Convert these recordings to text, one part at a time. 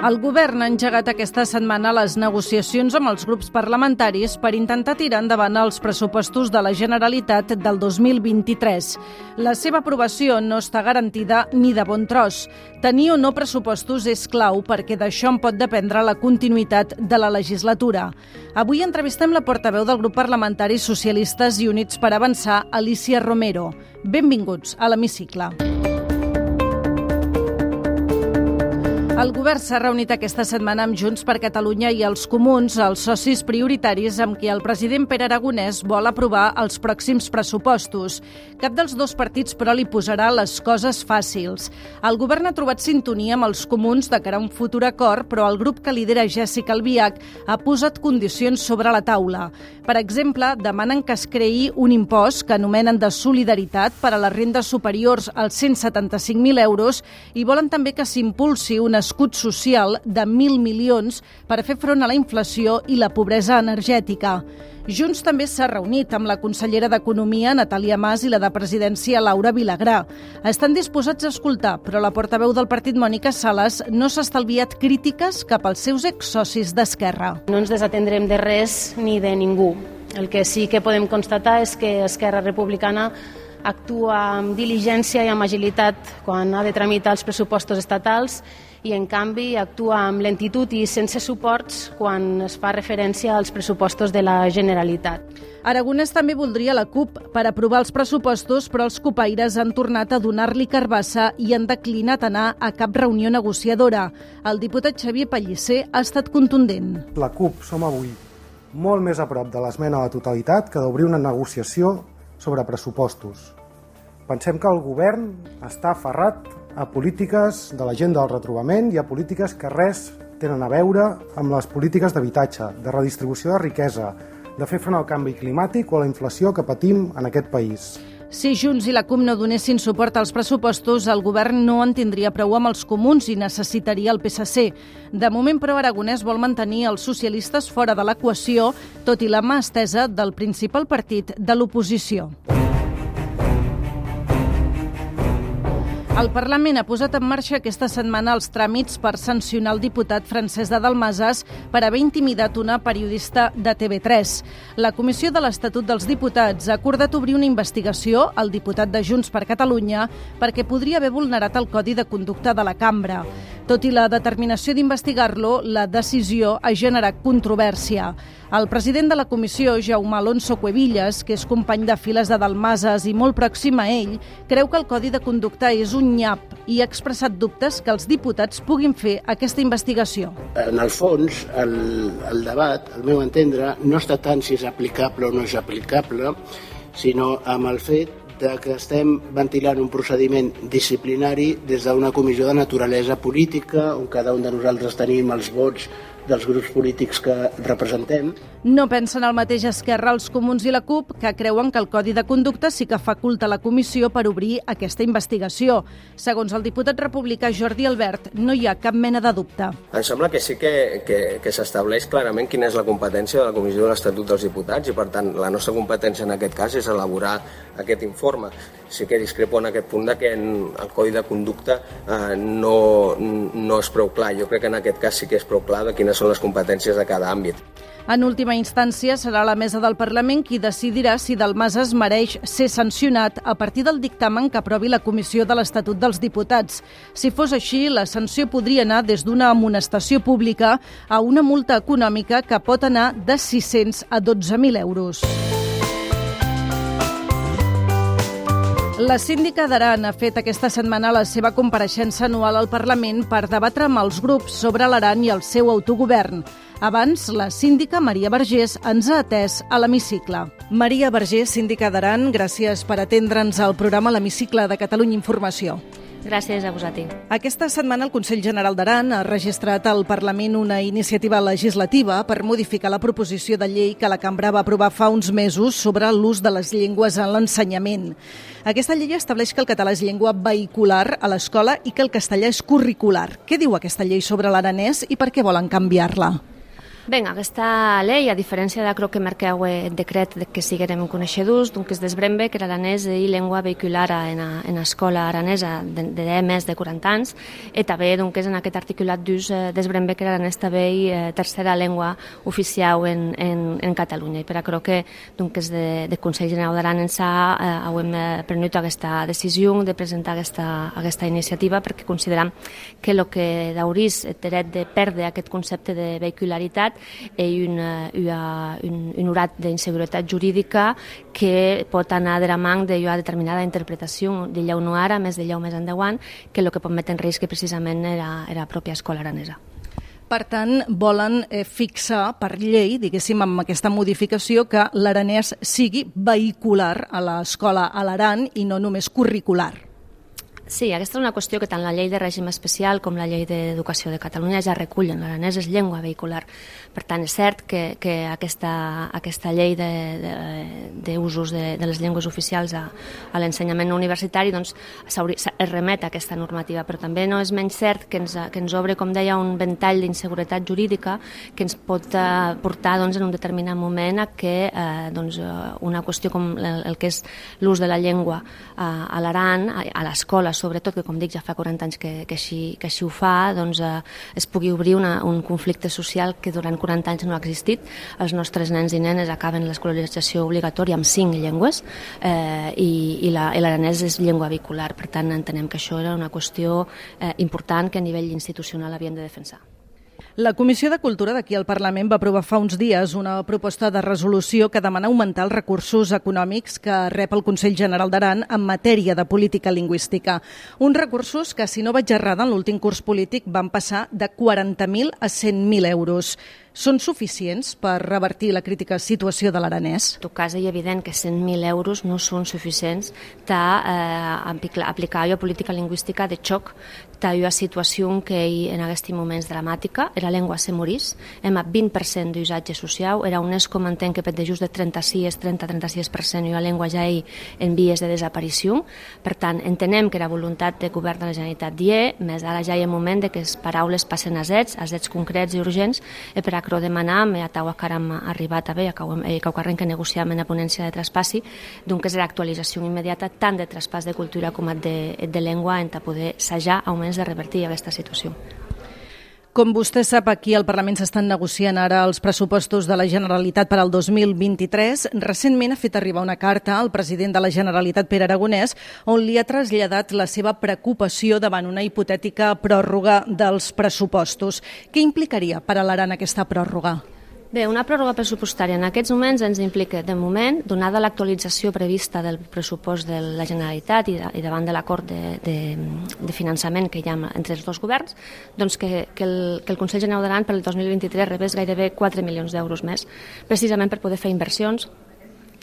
El govern ha engegat aquesta setmana les negociacions amb els grups parlamentaris per intentar tirar endavant els pressupostos de la Generalitat del 2023. La seva aprovació no està garantida ni de bon tros. Tenir o no pressupostos és clau perquè d'això en pot dependre la continuïtat de la legislatura. Avui entrevistem la portaveu del grup parlamentari Socialistes i Units per Avançar, Alicia Romero. Benvinguts a l'Hemicicle. El govern s'ha reunit aquesta setmana amb Junts per Catalunya i els comuns, els socis prioritaris amb qui el president Pere Aragonès vol aprovar els pròxims pressupostos. Cap dels dos partits, però, li posarà les coses fàcils. El govern ha trobat sintonia amb els comuns de cara a un futur acord, però el grup que lidera Jessica Albiach ha posat condicions sobre la taula. Per exemple, demanen que es creï un impost que anomenen de solidaritat per a les rendes superiors als 175.000 euros i volen també que s'impulsi una escut social de 1.000 milions per fer front a la inflació i la pobresa energètica. Junts també s'ha reunit amb la consellera d'Economia, Natàlia Mas, i la de Presidència, Laura Vilagrà. Estan disposats a escoltar, però la portaveu del partit, Mònica Sales, no s'ha estalviat crítiques cap als seus exsocis d'Esquerra. No ens desatendrem de res ni de ningú. El que sí que podem constatar és que Esquerra Republicana actua amb diligència i amb agilitat quan ha de tramitar els pressupostos estatals i en canvi actua amb lentitud i sense suports quan es fa referència als pressupostos de la Generalitat. Aragonès també voldria la CUP per aprovar els pressupostos, però els copaires han tornat a donar-li carbassa i han declinat anar a cap reunió negociadora. El diputat Xavier Pellicer ha estat contundent. La CUP som avui molt més a prop de l'esmena a la totalitat que d'obrir una negociació sobre pressupostos. Pensem que el govern està aferrat a polítiques de l'agenda del retrobament i a polítiques que res tenen a veure amb les polítiques d'habitatge, de redistribució de riquesa, de fer front al canvi climàtic o a la inflació que patim en aquest país. Si Junts i la CUP no donessin suport als pressupostos, el govern no en tindria prou amb els comuns i necessitaria el PSC. De moment, però, Aragonès vol mantenir els socialistes fora de l'equació, tot i la mà estesa del principal partit de l'oposició. El Parlament ha posat en marxa aquesta setmana els tràmits per sancionar el diputat francès de Dalmases per haver intimidat una periodista de TV3. La Comissió de l'Estatut dels Diputats ha acordat obrir una investigació al diputat de Junts per Catalunya perquè podria haver vulnerat el Codi de Conducta de la cambra. Tot i la determinació d'investigar-lo, la decisió ha generat controvèrsia. El president de la comissió, Jaume Alonso Cuevillas, que és company de files de Dalmases i molt pròxim a ell, creu que el Codi de Conducta és un nyap i ha expressat dubtes que els diputats puguin fer aquesta investigació. En el fons, el, el debat, al meu entendre, no està tant si és aplicable o no és aplicable, sinó amb el fet de que estem ventilant un procediment disciplinari des d'una comissió de naturalesa política on cada un de nosaltres tenim els vots dels grups polítics que representem. No pensen el mateix Esquerra, els Comuns i la CUP, que creuen que el Codi de Conducta sí que faculta la comissió per obrir aquesta investigació. Segons el diputat republicà Jordi Albert, no hi ha cap mena de dubte. Em sembla que sí que, que, que s'estableix clarament quina és la competència de la Comissió de l'Estatut dels Diputats i, per tant, la nostra competència en aquest cas és elaborar aquest informe. Sí que discrepo en aquest punt de que en el Codi de Conducta eh, no, no és prou clar. Jo crec que en aquest cas sí que és prou clar de quines són les competències de cada àmbit. En última instància, serà la mesa del Parlament qui decidirà si Dalmases mereix ser sancionat a partir del dictamen que aprovi la Comissió de l'Estatut dels Diputats. Si fos així, la sanció podria anar des d'una amonestació pública a una multa econòmica que pot anar de 600 a 12.000 euros. La síndica d'Aran ha fet aquesta setmana la seva compareixença anual al Parlament per debatre amb els grups sobre l'Aran i el seu autogovern. Abans, la síndica Maria Vergés ens ha atès a l'hemicicle. Maria Vergés, síndica d'Aran, gràcies per atendre'ns al programa L'Hemicicle de Catalunya Informació. Gràcies a vosaltres. Aquesta setmana el Consell General d'Aran ha registrat al Parlament una iniciativa legislativa per modificar la proposició de llei que la cambra va aprovar fa uns mesos sobre l'ús de les llengües en l'ensenyament. Aquesta llei estableix que el català és llengua vehicular a l'escola i que el castellà és curricular. Què diu aquesta llei sobre l'aranès i per què volen canviar-la? Ben, aquesta llei, a diferència de que marqueu el decret de que siguerem coneixedors, doncs es desbrembe que l'aranès i llengua vehicular en, a, en escola aranesa de, de, més de 40 anys i també doncs, en aquest articulat d'ús eh, desbrembe que l'aranès també i eh, tercera llengua oficial en, en, en Catalunya. I per a crec que doncs, de, de Consell General d'Aran en sa eh, hem eh, prenut aquesta decisió de presentar aquesta, aquesta iniciativa perquè consideram que el que d'aurís dret de perdre aquest concepte de vehicularitat i una, una, un, un urat d'inseguretat jurídica que pot anar de la mà de determinada interpretació de lleu no ara, més de lleu més endavant, que el que pot metre en risc precisament era, era la pròpia escola aranesa. Per tant, volen eh, fixar per llei, diguéssim, amb aquesta modificació, que l'aranès sigui vehicular a l'escola a l'Aran i no només curricular. Sí, aquesta és una qüestió que tant la llei de règim especial com la llei d'educació de Catalunya ja recullen. L'aranès és llengua vehicular. Per tant, és cert que, que aquesta, aquesta llei d'usos de, de, de, de les llengües oficials a, a l'ensenyament universitari doncs, es remet a aquesta normativa, però també no és menys cert que ens, que ens obre, com deia, un ventall d'inseguretat jurídica que ens pot eh, portar doncs, en un determinat moment a que eh, doncs, eh, una qüestió com el, el que és l'ús de la llengua eh, a l'Aran, a, a l'escola, sobretot, que com dic ja fa 40 anys que, que, així, que així ho fa, doncs eh, es pugui obrir una, un conflicte social que durant 40 anys no ha existit. Els nostres nens i nenes acaben l'escolarització obligatòria amb cinc llengües eh, i, i l'aranès és llengua vehicular. Per tant, entenem que això era una qüestió eh, important que a nivell institucional havien de defensar. La Comissió de Cultura d'aquí al Parlament va aprovar fa uns dies una proposta de resolució que demana augmentar els recursos econòmics que rep el Consell General d'Aran en matèria de política lingüística. Uns recursos que, si no vaig errada, en l'últim curs polític van passar de 40.000 a 100.000 euros són suficients per revertir la crítica situació de l'aranès? En tot cas, és evident que 100.000 euros no són suficients per eh, aplicar la política lingüística de xoc ta una situació que en aquest moments dramàtica, era llengua se morís, hem a 20% d'usatge social, era un com entenc que per de just de 36, 30-36% i la llengua ja hi en vies de desaparició. Per tant, entenem que era voluntat de govern de la Generalitat die, més ara ja hi ha moment de que les paraules passen a zets, a zets concrets i urgents, i per acro demanar, me atau a caram arribat a bé, que ho carren que negociam en la ponència de traspassi, doncs és l'actualització immediata tant de traspàs de cultura com de, de llengua en poder sajar augment de revertir aquesta situació. Com vostè sap, aquí al Parlament s'estan negociant ara els pressupostos de la Generalitat per al 2023. Recentment ha fet arribar una carta al president de la Generalitat, Pere Aragonès, on li ha traslladat la seva preocupació davant una hipotètica pròrroga dels pressupostos. Què implicaria per a l'Aran aquesta pròrroga? Bé, una pròrroga pressupostària en aquests moments ens implica, de moment, donada l'actualització prevista del pressupost de la Generalitat i, de, i davant de l'acord de, de, de finançament que hi ha entre els dos governs, doncs que, que, el, que el Consell General d'Aran per el 2023 rebés gairebé 4 milions d'euros més, precisament per poder fer inversions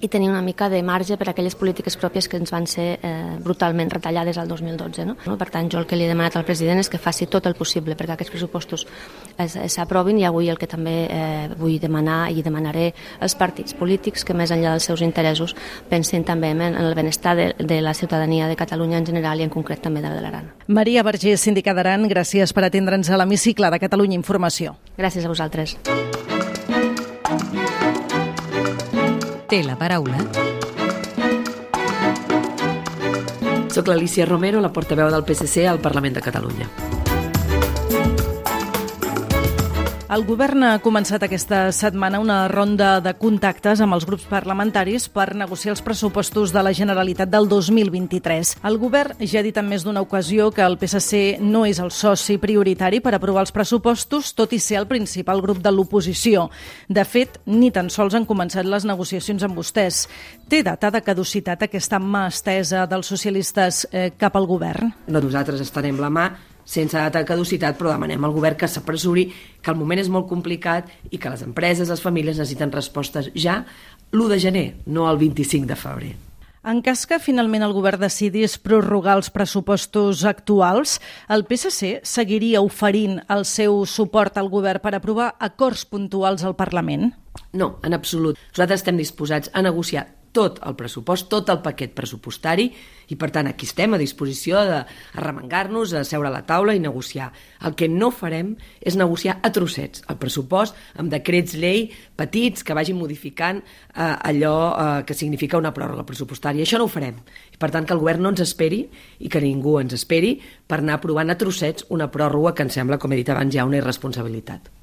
i tenir una mica de marge per a aquelles polítiques pròpies que ens van ser eh, brutalment retallades al 2012. No? Per tant, jo el que li he demanat al president és que faci tot el possible perquè aquests pressupostos s'aprovin i avui el que també eh, vull demanar i demanaré als partits polítics que més enllà dels seus interessos pensin també en el benestar de, de la ciutadania de Catalunya en general i en concret també de l'Aran. Maria Vergés, síndica d'Aran, gràcies per atendre'ns a l'hemicicle de Catalunya Informació. Gràcies a vosaltres. Té la paraula. Soc l'Alicia Romero, la portaveu del PSC al Parlament de Catalunya. El govern ha començat aquesta setmana una ronda de contactes amb els grups parlamentaris per negociar els pressupostos de la Generalitat del 2023. El govern ja ha dit en més d'una ocasió que el PSC no és el soci prioritari per aprovar els pressupostos, tot i ser el principal grup de l'oposició. De fet, ni tan sols han començat les negociacions amb vostès. Té data de caducitat aquesta mà estesa dels socialistes eh, cap al govern? No, nosaltres estarem la mà sense data de caducitat, però demanem al govern que s'apressuri, que el moment és molt complicat i que les empreses, les famílies necessiten respostes ja l'1 de gener, no el 25 de febrer. En cas que finalment el govern decidís prorrogar els pressupostos actuals, el PSC seguiria oferint el seu suport al govern per aprovar acords puntuals al Parlament? No, en absolut. Nosaltres estem disposats a negociar tot el pressupost, tot el paquet pressupostari, i per tant aquí estem a disposició de arremengar-nos, a seure a la taula i negociar. El que no farem és negociar a trossets el pressupost amb decrets llei petits que vagin modificant eh, allò eh, que significa una pròrroga pressupostària. Això no ho farem. I per tant que el govern no ens esperi i que ningú ens esperi per anar aprovant a trossets una pròrroga que ens sembla, com he dit abans, ja una irresponsabilitat.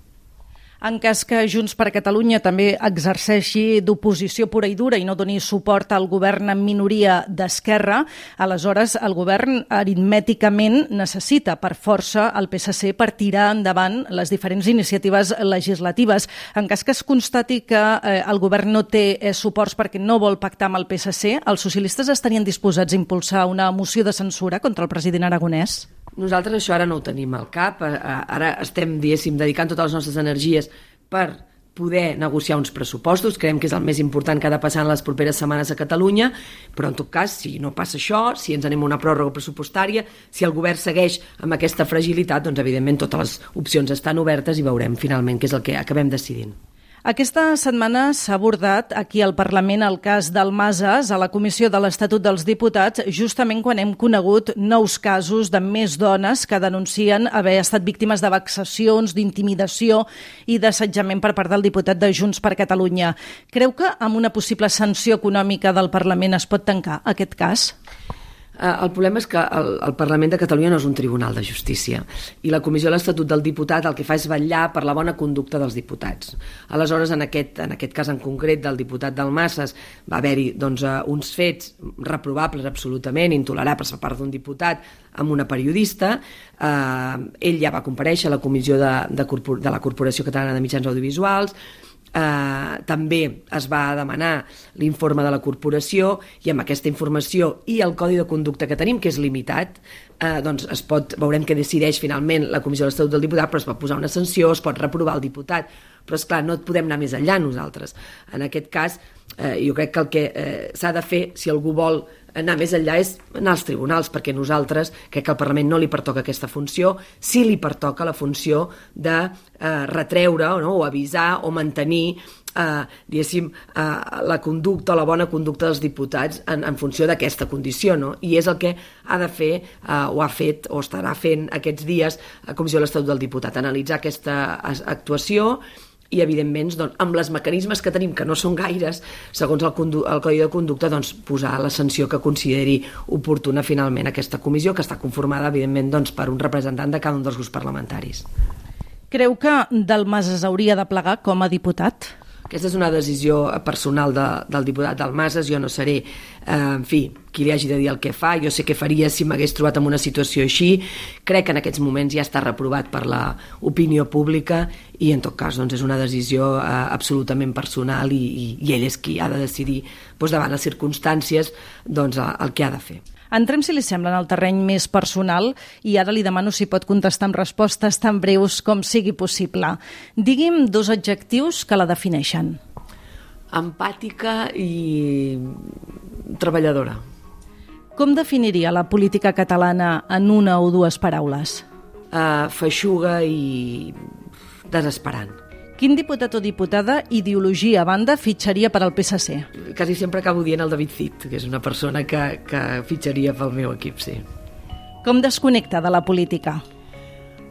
En cas que Junts per Catalunya també exerceixi d'oposició pura i dura i no doni suport al govern en minoria d'Esquerra, aleshores el govern aritmèticament necessita per força el PSC per tirar endavant les diferents iniciatives legislatives. En cas que es constati que eh, el govern no té eh, suports perquè no vol pactar amb el PSC, els socialistes estarien disposats a impulsar una moció de censura contra el president aragonès? Nosaltres això ara no ho tenim al cap, eh, eh, ara estem, diguéssim, dedicant totes les nostres energies per poder negociar uns pressupostos, creiem que és el més important que ha de passar en les properes setmanes a Catalunya, però en tot cas, si no passa això, si ens anem a una pròrroga pressupostària, si el govern segueix amb aquesta fragilitat, doncs evidentment totes les opcions estan obertes i veurem finalment què és el que acabem decidint. Aquesta setmana s'ha abordat aquí al Parlament el cas del Masas a la Comissió de l'Estatut dels Diputats, justament quan hem conegut nous casos de més dones que denuncien haver estat víctimes de vexacions, d'intimidació i d'assetjament per part del diputat de Junts per Catalunya. Creu que amb una possible sanció econòmica del Parlament es pot tancar aquest cas? Eh, el problema és que el, el Parlament de Catalunya no és un tribunal de justícia i la Comissió de l'Estatut del Diputat el que fa és vetllar per la bona conducta dels diputats. Aleshores, en aquest, en aquest cas en concret del diputat del Masses, va haver-hi doncs, uh, uns fets reprovables absolutament, intolerables per part d'un diputat amb una periodista. Uh, ell ja va compareixer a la Comissió de, de, de la Corporació Catalana de Mitjans Audiovisuals, Eh, també es va demanar l'informe de la corporació i amb aquesta informació i el codi de conducta que tenim, que és limitat, eh, doncs es pot, veurem què decideix finalment la Comissió de l'Estatut del Diputat, però es pot posar una sanció, es pot reprovar el diputat, però és clar, no podem anar més enllà nosaltres. En aquest cas, eh, jo crec que el que eh, s'ha de fer, si algú vol anar més enllà és anar als tribunals, perquè nosaltres, crec que al Parlament no li pertoca aquesta funció, sí li pertoca la funció de eh, retreure no? o avisar o mantenir eh, eh, la conducta la bona conducta dels diputats en, en funció d'aquesta condició, no? I és el que ha de fer, eh, o ha fet, o estarà fent aquests dies a Comissió de l'Estatut del Diputat, analitzar aquesta actuació i evidentment doncs, amb els mecanismes que tenim que no són gaires, segons el, el Codi de Conducta doncs, posar la sanció que consideri oportuna finalment aquesta comissió que està conformada evidentment doncs, per un representant de cada un dels grups parlamentaris Creu que Dalmas es hauria de plegar com a diputat? Aquesta és una decisió personal de, del diputat Dalmases, jo no seré, eh, en fi, qui li hagi de dir el que fa, jo sé què faria si m'hagués trobat en una situació així, crec que en aquests moments ja està reprovat per la opinió pública i en tot cas doncs, és una decisió eh, absolutament personal i, i, i ell és qui ha de decidir doncs, davant les circumstàncies doncs, el que ha de fer. Entrem, si li sembla, en el terreny més personal i ara li demano si pot contestar amb respostes tan breus com sigui possible. Digui'm dos adjectius que la defineixen. Empàtica i treballadora. Com definiria la política catalana en una o dues paraules? Uh, feixuga i desesperant. Quin diputat o diputada, ideologia a banda, fitxaria per al PSC? Quasi sempre acabo dient el David Cid, que és una persona que, que fitxaria pel meu equip, sí. Com desconnecta de la política?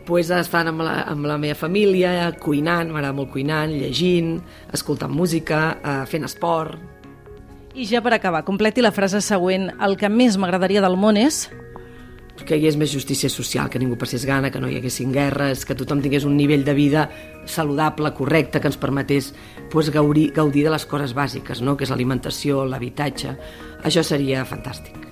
pues estant amb la, amb la meva família, cuinant, m'agrada molt cuinant, llegint, escoltant música, eh, fent esport... I ja per acabar, completi la frase següent. El que més m'agradaria del món és que hi hagués més justícia social, que ningú passés gana, que no hi haguessin guerres, que tothom tingués un nivell de vida saludable, correcte, que ens permetés pues, gaudir, gaudir de les coses bàsiques, no? que és l'alimentació, l'habitatge. Això seria fantàstic.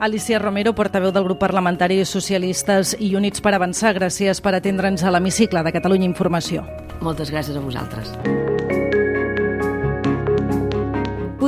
Alicia Romero, portaveu del grup parlamentari Socialistes i Units per Avançar, gràcies per atendre'ns a l'hemicicle de Catalunya Informació. Moltes gràcies a vosaltres.